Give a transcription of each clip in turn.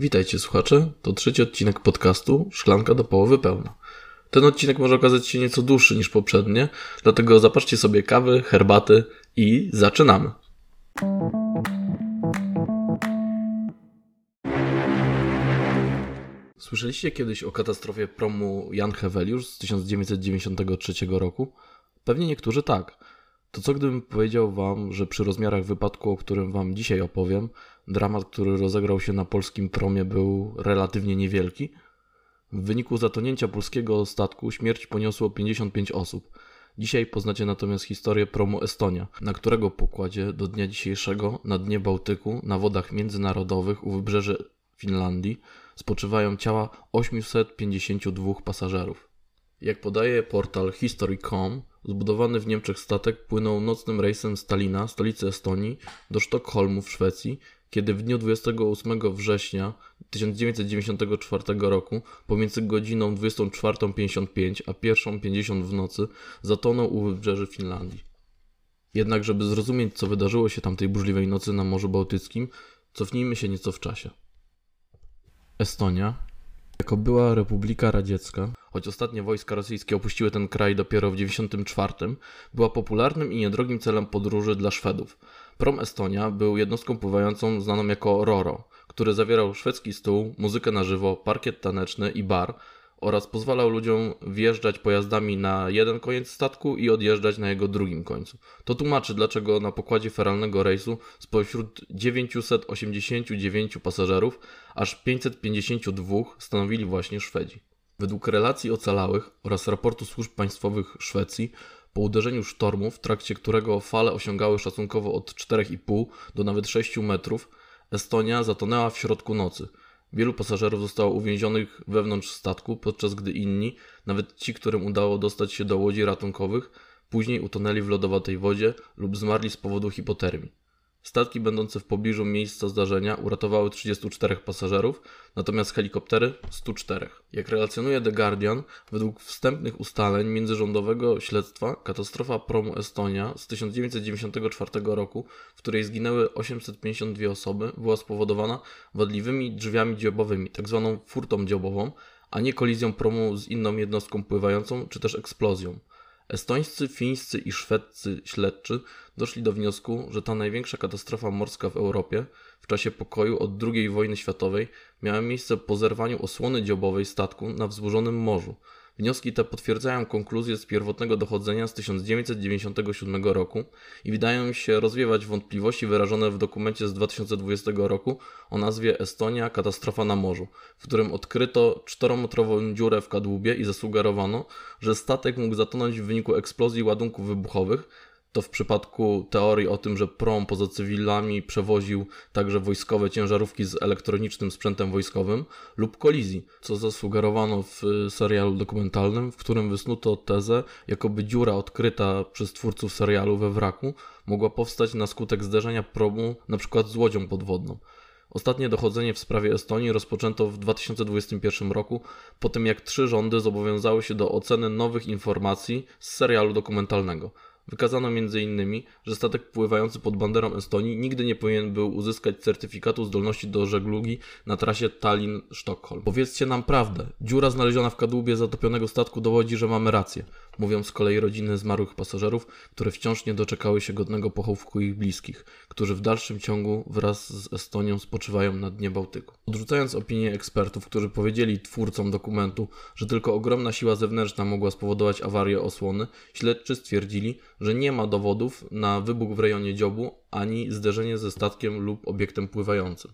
Witajcie słuchacze, to trzeci odcinek podcastu Szklanka do połowy pełna. Ten odcinek może okazać się nieco dłuższy niż poprzednie, dlatego zapatrzcie sobie kawy, herbaty i zaczynamy. Słyszeliście kiedyś o katastrofie promu Jan Heweliusz z 1993 roku? Pewnie niektórzy tak. To co gdybym powiedział wam, że przy rozmiarach wypadku, o którym wam dzisiaj opowiem, dramat, który rozegrał się na polskim promie był relatywnie niewielki? W wyniku zatonięcia polskiego statku śmierć poniosło 55 osób. Dzisiaj poznacie natomiast historię promu Estonia, na którego pokładzie do dnia dzisiejszego na dnie Bałtyku, na wodach międzynarodowych u wybrzeży Finlandii spoczywają ciała 852 pasażerów. Jak podaje portal History.com, zbudowany w Niemczech statek płynął nocnym rejsem z stolicy Estonii, do Sztokholmu w Szwecji, kiedy w dniu 28 września 1994 roku pomiędzy godziną 24.55 a 1.50 w nocy zatonął u wybrzeży Finlandii. Jednak, żeby zrozumieć, co wydarzyło się tamtej burzliwej nocy na Morzu Bałtyckim, cofnijmy się nieco w czasie. Estonia, jako była Republika Radziecka, choć ostatnie wojska rosyjskie opuściły ten kraj dopiero w 1994, była popularnym i niedrogim celem podróży dla Szwedów. Prom Estonia był jednostką pływającą znaną jako Roro, który zawierał szwedzki stół, muzykę na żywo, parkiet taneczny i bar oraz pozwalał ludziom wjeżdżać pojazdami na jeden koniec statku i odjeżdżać na jego drugim końcu. To tłumaczy, dlaczego na pokładzie feralnego rejsu spośród 989 pasażerów aż 552 stanowili właśnie Szwedzi. Według relacji ocalałych oraz raportu służb państwowych Szwecji, po uderzeniu sztormu, w trakcie którego fale osiągały szacunkowo od 4,5 do nawet 6 metrów, Estonia zatonęła w środku nocy. Wielu pasażerów zostało uwięzionych wewnątrz statku, podczas gdy inni, nawet ci, którym udało dostać się do łodzi ratunkowych, później utonęli w lodowatej wodzie lub zmarli z powodu hipotermii. Statki będące w pobliżu miejsca zdarzenia uratowały 34 pasażerów, natomiast helikoptery 104. Jak relacjonuje The Guardian, według wstępnych ustaleń międzyrządowego śledztwa katastrofa promu Estonia z 1994 roku, w której zginęły 852 osoby, była spowodowana wadliwymi drzwiami dziobowymi, tzw. Tak furtą dziobową, a nie kolizją promu z inną jednostką pływającą czy też eksplozją. Estońscy, fińscy i szwedzcy śledczy doszli do wniosku, że ta największa katastrofa morska w Europie w czasie pokoju od II wojny światowej miała miejsce po zerwaniu osłony dziobowej statku na wzburzonym morzu. Wnioski te potwierdzają konkluzje z pierwotnego dochodzenia z 1997 roku i wydają się rozwiewać wątpliwości wyrażone w dokumencie z 2020 roku o nazwie Estonia katastrofa na morzu, w którym odkryto czterometrową dziurę w kadłubie i zasugerowano, że statek mógł zatonąć w wyniku eksplozji ładunków wybuchowych, to w przypadku teorii o tym, że prom poza cywilami przewoził także wojskowe ciężarówki z elektronicznym sprzętem wojskowym lub kolizji, co zasugerowano w serialu dokumentalnym, w którym wysnuto tezę, jakoby dziura odkryta przez twórców serialu we wraku mogła powstać na skutek zderzenia promu np. z łodzią podwodną. Ostatnie dochodzenie w sprawie Estonii rozpoczęto w 2021 roku, po tym jak trzy rządy zobowiązały się do oceny nowych informacji z serialu dokumentalnego. Wykazano m.in., że statek pływający pod banderą Estonii nigdy nie powinien był uzyskać certyfikatu zdolności do żeglugi na trasie Tallinn-Sztokholm. Powiedzcie nam prawdę. Dziura znaleziona w kadłubie zatopionego statku dowodzi, że mamy rację. Mówią z kolei rodziny zmarłych pasażerów, które wciąż nie doczekały się godnego pochówku ich bliskich, którzy w dalszym ciągu wraz z Estonią spoczywają na dnie Bałtyku. Odrzucając opinię ekspertów, którzy powiedzieli twórcom dokumentu, że tylko ogromna siła zewnętrzna mogła spowodować awarię osłony, śledczy stwierdzili, że nie ma dowodów na wybuch w rejonie dziobu ani zderzenie ze statkiem lub obiektem pływającym.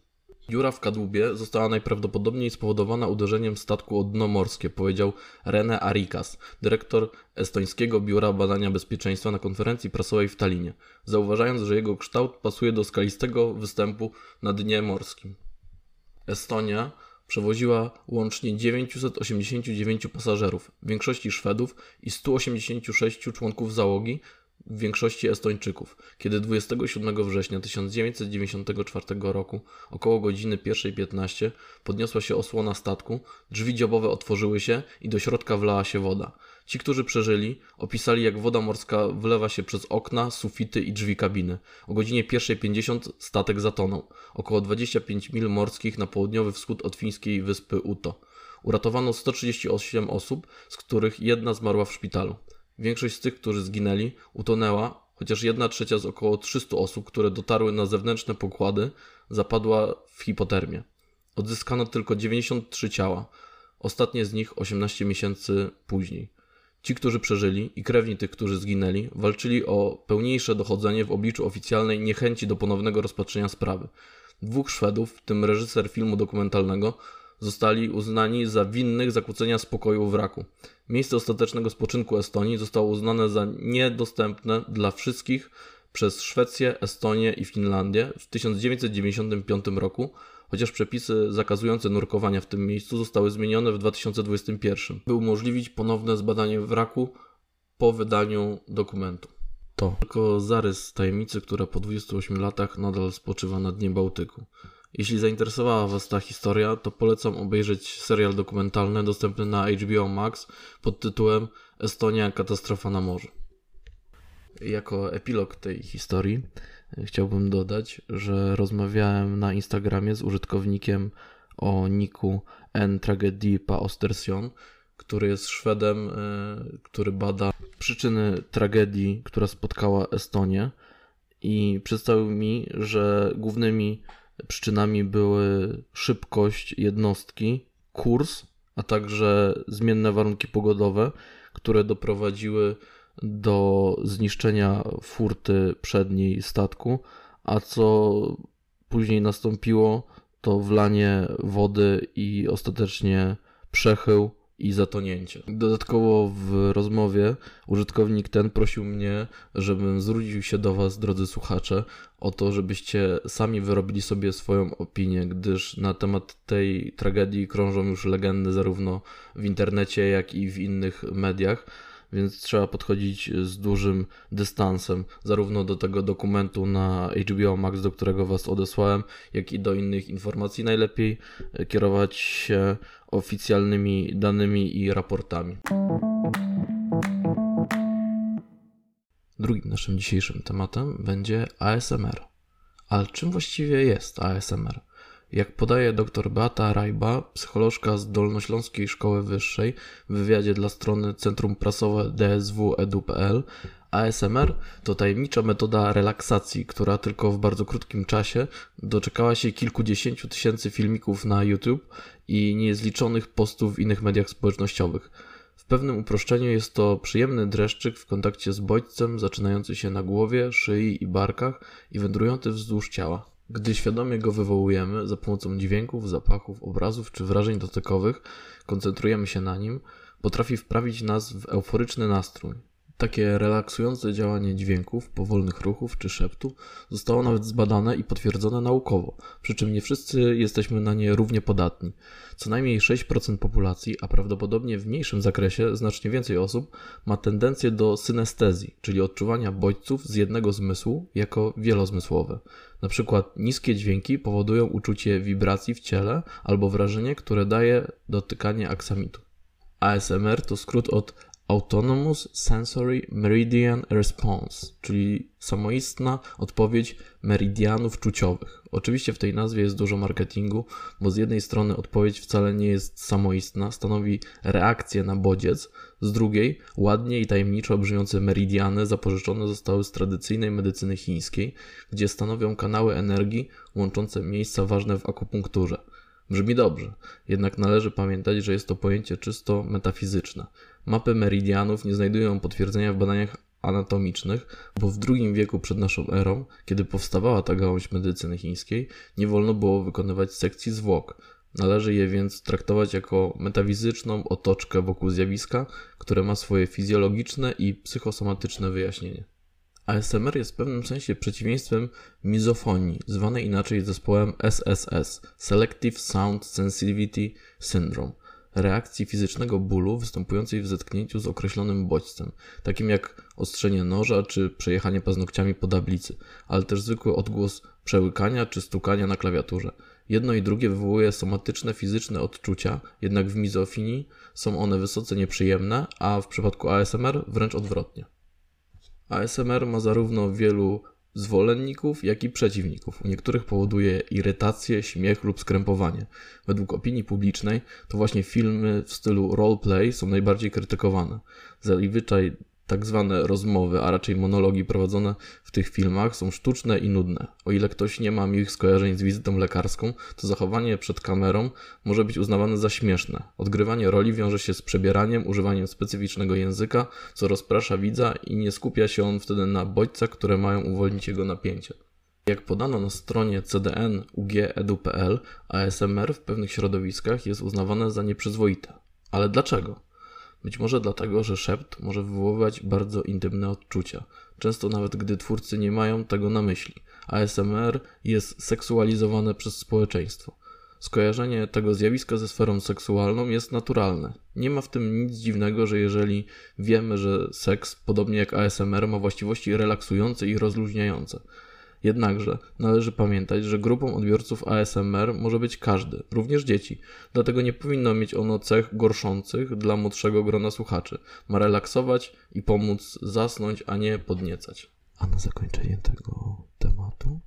Dziura w kadłubie została najprawdopodobniej spowodowana uderzeniem statku o dno morskie, powiedział René Arikas, dyrektor Estońskiego Biura Badania Bezpieczeństwa na konferencji prasowej w Talinie, zauważając, że jego kształt pasuje do skalistego występu na dnie morskim. Estonia przewoziła łącznie 989 pasażerów, w większości Szwedów i 186 członków załogi, w większości Estończyków. Kiedy 27 września 1994 roku około godziny 1.15 podniosła się osłona statku, drzwi dziobowe otworzyły się i do środka wlała się woda. Ci, którzy przeżyli, opisali jak woda morska wlewa się przez okna, sufity i drzwi kabiny. O godzinie 1.50 statek zatonął, około 25 mil morskich na południowy wschód od fińskiej wyspy Uto. Uratowano 138 osób, z których jedna zmarła w szpitalu. Większość z tych, którzy zginęli, utonęła, chociaż jedna trzecia z około 300 osób, które dotarły na zewnętrzne pokłady, zapadła w hipotermię. Odzyskano tylko 93 ciała, ostatnie z nich 18 miesięcy później. Ci, którzy przeżyli i krewni tych, którzy zginęli, walczyli o pełniejsze dochodzenie w obliczu oficjalnej niechęci do ponownego rozpatrzenia sprawy. Dwóch Szwedów, w tym reżyser filmu dokumentalnego, zostali uznani za winnych zakłócenia spokoju wraku. Miejsce ostatecznego spoczynku Estonii zostało uznane za niedostępne dla wszystkich przez Szwecję, Estonię i Finlandię w 1995 roku, chociaż przepisy zakazujące nurkowania w tym miejscu zostały zmienione w 2021, by umożliwić ponowne zbadanie wraku po wydaniu dokumentu. To tylko zarys tajemnicy, która po 28 latach nadal spoczywa na dnie Bałtyku. Jeśli zainteresowała Was ta historia, to polecam obejrzeć serial dokumentalny dostępny na HBO Max pod tytułem Estonia katastrofa na morzu. Jako epilog tej historii chciałbym dodać, że rozmawiałem na Instagramie z użytkownikiem o niku N Tragedii Pa Ostersion, który jest Szwedem, e, który bada przyczyny tragedii, która spotkała Estonię i przedstawił mi, że głównymi przyczynami były szybkość jednostki, kurs, a także zmienne warunki pogodowe, które doprowadziły do zniszczenia furty przedniej statku, a co później nastąpiło, to wlanie wody i ostatecznie przechył i zatonięcie. Dodatkowo w rozmowie użytkownik ten prosił mnie, żebym zwrócił się do Was, drodzy słuchacze, o to, żebyście sami wyrobili sobie swoją opinię, gdyż na temat tej tragedii krążą już legendy zarówno w internecie, jak i w innych mediach więc trzeba podchodzić z dużym dystansem, zarówno do tego dokumentu na HBO Max, do którego Was odesłałem, jak i do innych informacji. Najlepiej kierować się oficjalnymi danymi i raportami. Drugim naszym dzisiejszym tematem będzie ASMR. Ale czym właściwie jest ASMR? Jak podaje dr Beata Rajba, psycholożka z Dolnośląskiej Szkoły Wyższej w wywiadzie dla strony Centrum Prasowe dsw.edu.pl, ASMR to tajemnicza metoda relaksacji, która tylko w bardzo krótkim czasie doczekała się kilkudziesięciu tysięcy filmików na YouTube i niezliczonych postów w innych mediach społecznościowych. W pewnym uproszczeniu jest to przyjemny dreszczyk w kontakcie z bodźcem zaczynający się na głowie, szyi i barkach i wędrujący wzdłuż ciała. Gdy świadomie go wywołujemy za pomocą dźwięków, zapachów, obrazów czy wrażeń dotykowych, koncentrujemy się na nim, potrafi wprawić nas w euforyczny nastrój. Takie relaksujące działanie dźwięków, powolnych ruchów czy szeptu zostało nawet zbadane i potwierdzone naukowo, przy czym nie wszyscy jesteśmy na nie równie podatni. Co najmniej 6% populacji, a prawdopodobnie w mniejszym zakresie znacznie więcej osób, ma tendencję do synestezji, czyli odczuwania bodźców z jednego zmysłu jako wielozmysłowe. Na przykład niskie dźwięki powodują uczucie wibracji w ciele albo wrażenie, które daje dotykanie aksamitu. ASMR to skrót od Autonomous Sensory Meridian Response, czyli samoistna odpowiedź meridianów czuciowych. Oczywiście w tej nazwie jest dużo marketingu, bo z jednej strony odpowiedź wcale nie jest samoistna, stanowi reakcję na bodziec, z drugiej ładnie i tajemniczo brzmiące meridiany zapożyczone zostały z tradycyjnej medycyny chińskiej, gdzie stanowią kanały energii łączące miejsca ważne w akupunkturze. Brzmi dobrze, jednak należy pamiętać, że jest to pojęcie czysto metafizyczne. Mapy meridianów nie znajdują potwierdzenia w badaniach anatomicznych, bo w II wieku przed naszą erą, kiedy powstawała ta gałąź medycyny chińskiej, nie wolno było wykonywać sekcji zwłok. Należy je więc traktować jako metafizyczną otoczkę wokół zjawiska, które ma swoje fizjologiczne i psychosomatyczne wyjaśnienie. ASMR jest w pewnym sensie przeciwieństwem mizofonii, zwanej inaczej zespołem SSS Selective Sound Sensitivity Syndrome. reakcji fizycznego bólu występującej w zetknięciu z określonym bodźcem, takim jak ostrzenie noża czy przejechanie paznokciami po tablicy, ale też zwykły odgłos przełykania czy stukania na klawiaturze. Jedno i drugie wywołuje somatyczne, fizyczne odczucia, jednak w mizofinii są one wysoce nieprzyjemne, a w przypadku ASMR wręcz odwrotnie. ASMR ma zarówno wielu zwolenników, jak i przeciwników. U niektórych powoduje irytację, śmiech lub skrępowanie. Według opinii publicznej to właśnie filmy w stylu roleplay są najbardziej krytykowane. Zazwyczaj tak zwane rozmowy, a raczej monologi prowadzone w tych filmach są sztuczne i nudne. O ile ktoś nie ma miłych skojarzeń z wizytą lekarską, to zachowanie przed kamerą może być uznawane za śmieszne. Odgrywanie roli wiąże się z przebieraniem, używaniem specyficznego języka, co rozprasza widza i nie skupia się on wtedy na bodźcach, które mają uwolnić jego napięcie. Jak podano na stronie cdn.ug.edu.pl, ASMR w pewnych środowiskach jest uznawane za nieprzyzwoite. Ale dlaczego? Być może dlatego, że szept może wywoływać bardzo intymne odczucia, często nawet gdy twórcy nie mają tego na myśli. ASMR jest seksualizowane przez społeczeństwo. Skojarzenie tego zjawiska ze sferą seksualną jest naturalne. Nie ma w tym nic dziwnego, że jeżeli wiemy, że seks, podobnie jak ASMR, ma właściwości relaksujące i rozluźniające, Jednakże należy pamiętać, że grupą odbiorców ASMR może być każdy, również dzieci. Dlatego nie powinno mieć ono cech gorszących dla młodszego grona słuchaczy. Ma relaksować i pomóc zasnąć, a nie podniecać. A na zakończenie tego tematu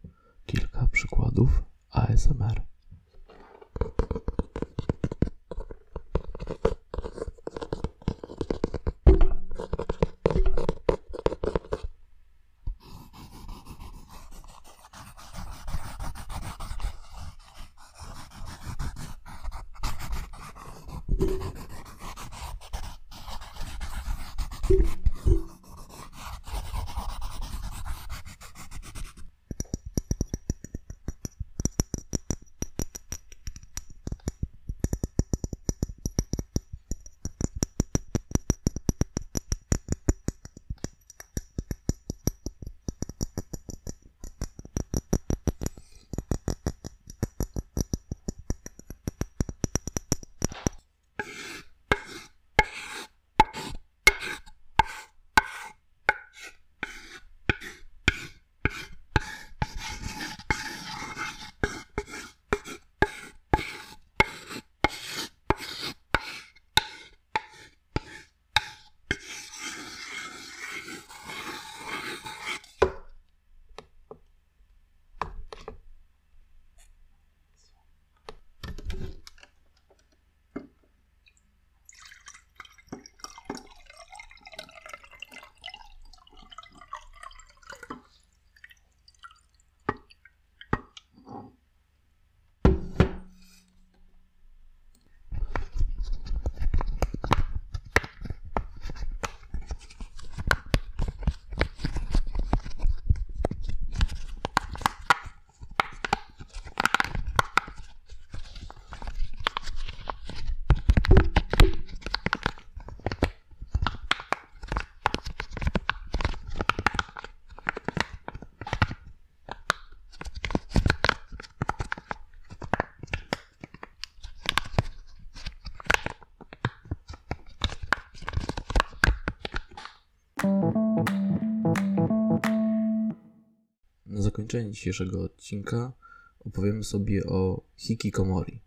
kilka przykładów ASMR. Zakończenie dzisiejszego odcinka opowiemy sobie o hikikomori.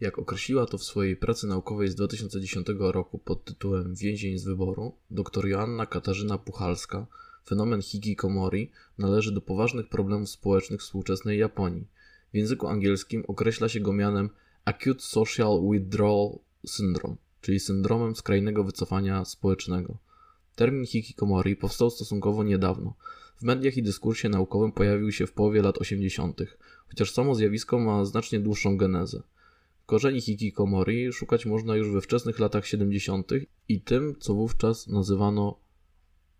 Jak określiła to w swojej pracy naukowej z 2010 roku pod tytułem Więzień z wyboru, dr Joanna Katarzyna Puchalska, fenomen hikikomori należy do poważnych problemów społecznych współczesnej Japonii. W języku angielskim określa się go mianem Acute Social Withdrawal Syndrome, czyli syndromem skrajnego wycofania społecznego. Termin hikikomori powstał stosunkowo niedawno. W mediach i dyskursie naukowym pojawił się w połowie lat 80., chociaż samo zjawisko ma znacznie dłuższą genezę. Korzeni hikikomori szukać można już we wczesnych latach 70. i tym, co wówczas nazywano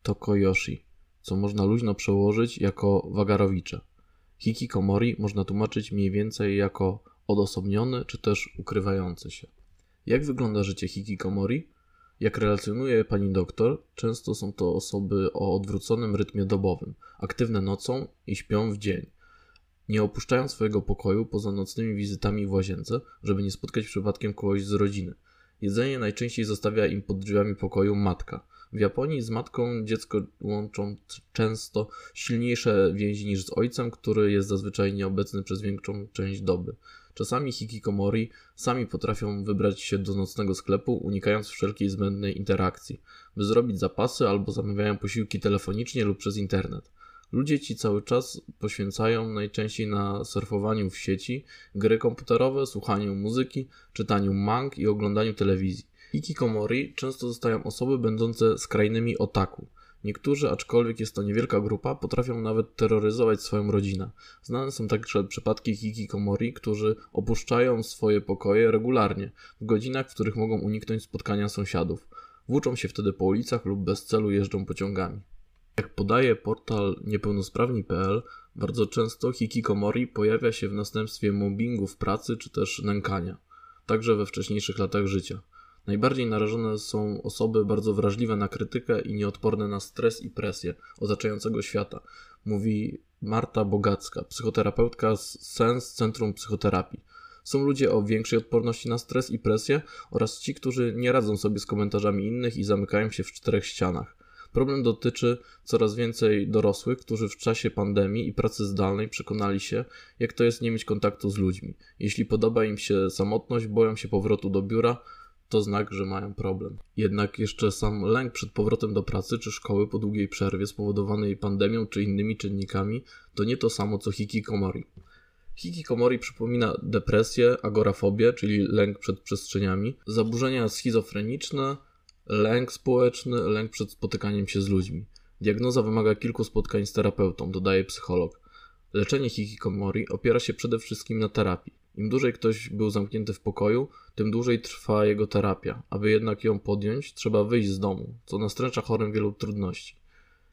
tokoyoshi, co można luźno przełożyć jako wagarowicze. Hikikomori można tłumaczyć mniej więcej jako odosobniony czy też ukrywający się. Jak wygląda życie hikikomori? Jak relacjonuje pani doktor, często są to osoby o odwróconym rytmie dobowym, aktywne nocą i śpią w dzień. Nie opuszczają swojego pokoju poza nocnymi wizytami w łazience, żeby nie spotkać przypadkiem kogoś z rodziny. Jedzenie najczęściej zostawia im pod drzwiami pokoju matka. W Japonii z matką dziecko łączą często silniejsze więzi niż z ojcem, który jest zazwyczaj nieobecny przez większą część doby. Czasami hikikomori sami potrafią wybrać się do nocnego sklepu, unikając wszelkiej zbędnej interakcji, by zrobić zapasy albo zamawiają posiłki telefonicznie lub przez internet. Ludzie ci cały czas poświęcają najczęściej na surfowaniu w sieci, gry komputerowe, słuchaniu muzyki, czytaniu mang i oglądaniu telewizji. Hikikomori często zostają osoby będące skrajnymi otaku. Niektórzy, aczkolwiek jest to niewielka grupa, potrafią nawet terroryzować swoją rodzinę. Znane są także przypadki hikikomori, którzy opuszczają swoje pokoje regularnie, w godzinach, w których mogą uniknąć spotkania sąsiadów. Włóczą się wtedy po ulicach lub bez celu jeżdżą pociągami. Jak podaje portal niepełnosprawni.pl, bardzo często hikikomori pojawia się w następstwie mobbingu w pracy czy też nękania, także we wcześniejszych latach życia. Najbardziej narażone są osoby bardzo wrażliwe na krytykę i nieodporne na stres i presję otaczającego świata, mówi Marta Bogacka, psychoterapeutka z Sens Centrum Psychoterapii. Są ludzie o większej odporności na stres i presję oraz ci, którzy nie radzą sobie z komentarzami innych i zamykają się w czterech ścianach. Problem dotyczy coraz więcej dorosłych, którzy w czasie pandemii i pracy zdalnej przekonali się, jak to jest nie mieć kontaktu z ludźmi. Jeśli podoba im się samotność, boją się powrotu do biura, to znak, że mają problem. Jednak jeszcze sam lęk przed powrotem do pracy czy szkoły po długiej przerwie spowodowanej pandemią czy innymi czynnikami to nie to samo co hikikomori. Hikikomori przypomina depresję, agorafobię, czyli lęk przed przestrzeniami, zaburzenia schizofreniczne, lęk społeczny, lęk przed spotykaniem się z ludźmi. Diagnoza wymaga kilku spotkań z terapeutą, dodaje psycholog. Leczenie hikikomori opiera się przede wszystkim na terapii. Im dłużej ktoś był zamknięty w pokoju, tym dłużej trwa jego terapia. Aby jednak ją podjąć, trzeba wyjść z domu, co nastręcza chorym wielu trudności.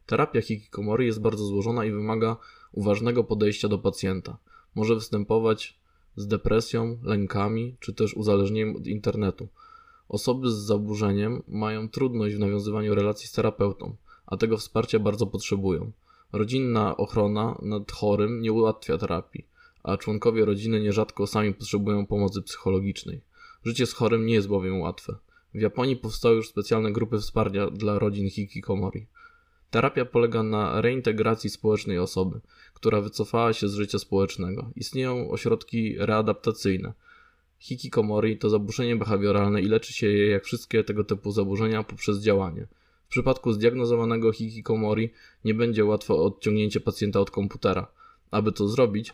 Terapia hikikomori jest bardzo złożona i wymaga uważnego podejścia do pacjenta. Może występować z depresją, lękami czy też uzależnieniem od internetu. Osoby z zaburzeniem mają trudność w nawiązywaniu relacji z terapeutą, a tego wsparcia bardzo potrzebują. Rodzinna ochrona nad chorym nie ułatwia terapii, a członkowie rodziny nierzadko sami potrzebują pomocy psychologicznej. Życie z chorym nie jest bowiem łatwe. W Japonii powstały już specjalne grupy wsparcia dla rodzin hikikomori. Terapia polega na reintegracji społecznej osoby, która wycofała się z życia społecznego. Istnieją ośrodki readaptacyjne. Hikikomori to zaburzenie behawioralne i leczy się je jak wszystkie tego typu zaburzenia poprzez działanie. W przypadku zdiagnozowanego hikikomori nie będzie łatwo odciągnięcie pacjenta od komputera. Aby to zrobić,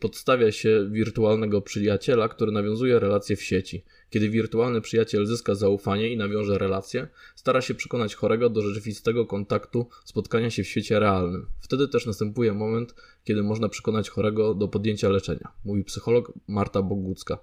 podstawia się wirtualnego przyjaciela, który nawiązuje relacje w sieci. Kiedy wirtualny przyjaciel zyska zaufanie i nawiąże relacje, stara się przekonać chorego do rzeczywistego kontaktu, spotkania się w świecie realnym. Wtedy też następuje moment, kiedy można przekonać chorego do podjęcia leczenia, mówi psycholog Marta Bogucka.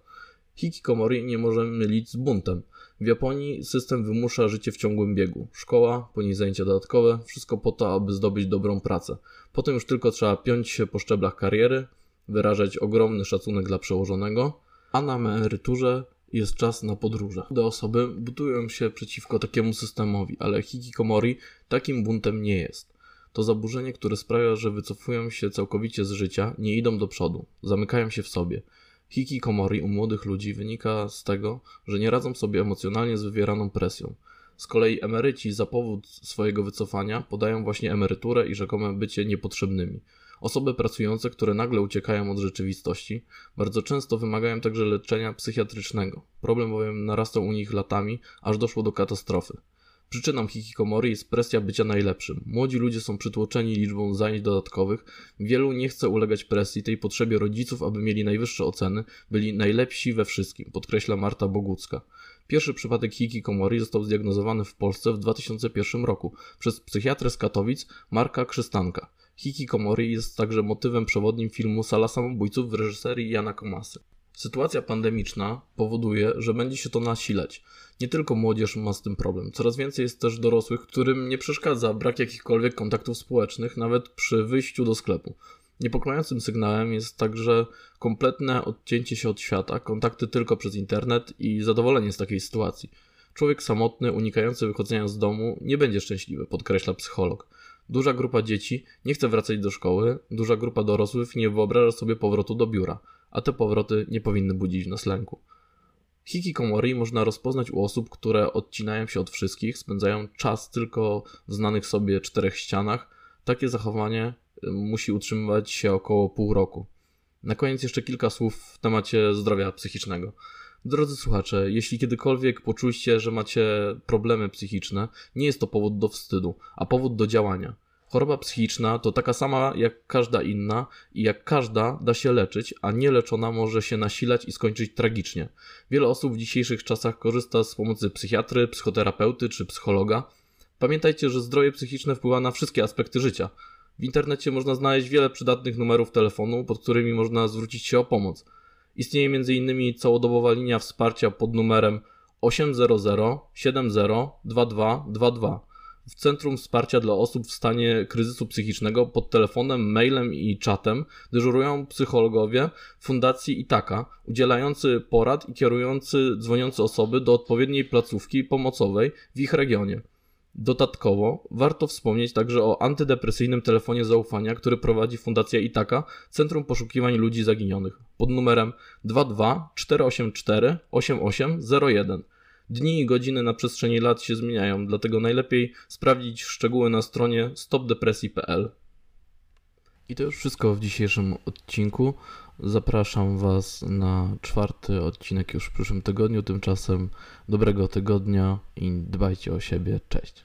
Hikikomori nie możemy mylić z buntem. W Japonii system wymusza życie w ciągłym biegu. Szkoła, później zajęcia dodatkowe, wszystko po to, aby zdobyć dobrą pracę. Potem już tylko trzeba piąć się po szczeblach kariery, wyrażać ogromny szacunek dla przełożonego, a na emeryturze jest czas na podróże. Te osoby budują się przeciwko takiemu systemowi, ale hikikomori takim buntem nie jest. To zaburzenie, które sprawia, że wycofują się całkowicie z życia, nie idą do przodu, zamykają się w sobie. Hikikomori u młodych ludzi wynika z tego, że nie radzą sobie emocjonalnie z wywieraną presją. Z kolei emeryci za powód swojego wycofania podają właśnie emeryturę i rzekome bycie niepotrzebnymi. Osoby pracujące, które nagle uciekają od rzeczywistości, bardzo często wymagają także leczenia psychiatrycznego. Problem bowiem narastał u nich latami, aż doszło do katastrofy. Przyczyną hikikomori jest presja bycia najlepszym. Młodzi ludzie są przytłoczeni liczbą zajęć dodatkowych. Wielu nie chce ulegać presji tej potrzebie rodziców, aby mieli najwyższe oceny, byli najlepsi we wszystkim, podkreśla Marta Bogucka. Pierwszy przypadek hikikomori został zdiagnozowany w Polsce w 2001 roku przez psychiatrę z Katowic Marka Krzystanka. Hikikomori jest także motywem przewodnim filmu Sala Samobójców w reżyserii Jana Komasy. Sytuacja pandemiczna powoduje, że będzie się to nasilać. Nie tylko młodzież ma z tym problem. Coraz więcej jest też dorosłych, którym nie przeszkadza brak jakichkolwiek kontaktów społecznych, nawet przy wyjściu do sklepu. Niepokojącym sygnałem jest także kompletne odcięcie się od świata, kontakty tylko przez internet i zadowolenie z takiej sytuacji. Człowiek samotny, unikający wychodzenia z domu, nie będzie szczęśliwy, podkreśla psycholog. Duża grupa dzieci nie chce wracać do szkoły, duża grupa dorosłych nie wyobraża sobie powrotu do biura, a te powroty nie powinny budzić w nas lęku. Hikikomori można rozpoznać u osób, które odcinają się od wszystkich, spędzają czas tylko w znanych sobie czterech ścianach. Takie zachowanie y, musi utrzymywać się około pół roku. Na koniec jeszcze kilka słów w temacie zdrowia psychicznego. Drodzy słuchacze, jeśli kiedykolwiek poczuliście, że macie problemy psychiczne, nie jest to powód do wstydu, a powód do działania. Choroba psychiczna to taka sama jak każda inna i jak każda da się leczyć, a nieleczona może się nasilać i skończyć tragicznie. Wiele osób w dzisiejszych czasach korzysta z pomocy psychiatry, psychoterapeuty czy psychologa. Pamiętajcie, że zdrowie psychiczne wpływa na wszystkie aspekty życia. W internecie można znaleźć wiele przydatnych numerów telefonu, pod którymi można zwrócić się o pomoc. Istnieje m.in. całodobowa linia wsparcia pod numerem 800 70 2222 w Centrum Wsparcia dla Osób w stanie kryzysu psychicznego pod telefonem, mailem i czatem dyżurują psychologowie Fundacji Itaka, udzielający porad i kierujący dzwoniące osoby do odpowiedniej placówki pomocowej w ich regionie. Dodatkowo warto wspomnieć także o antydepresyjnym telefonie zaufania, który prowadzi Fundacja Itaka, Centrum Poszukiwań Ludzi Zaginionych, pod numerem 22 484 8801. Dni i godziny na przestrzeni lat się zmieniają, dlatego najlepiej sprawdzić szczegóły na stronie stopdepresji.pl. I to już wszystko w dzisiejszym odcinku. Zapraszam Was na czwarty odcinek już w przyszłym tygodniu. Tymczasem dobrego tygodnia i dbajcie o siebie. Cześć.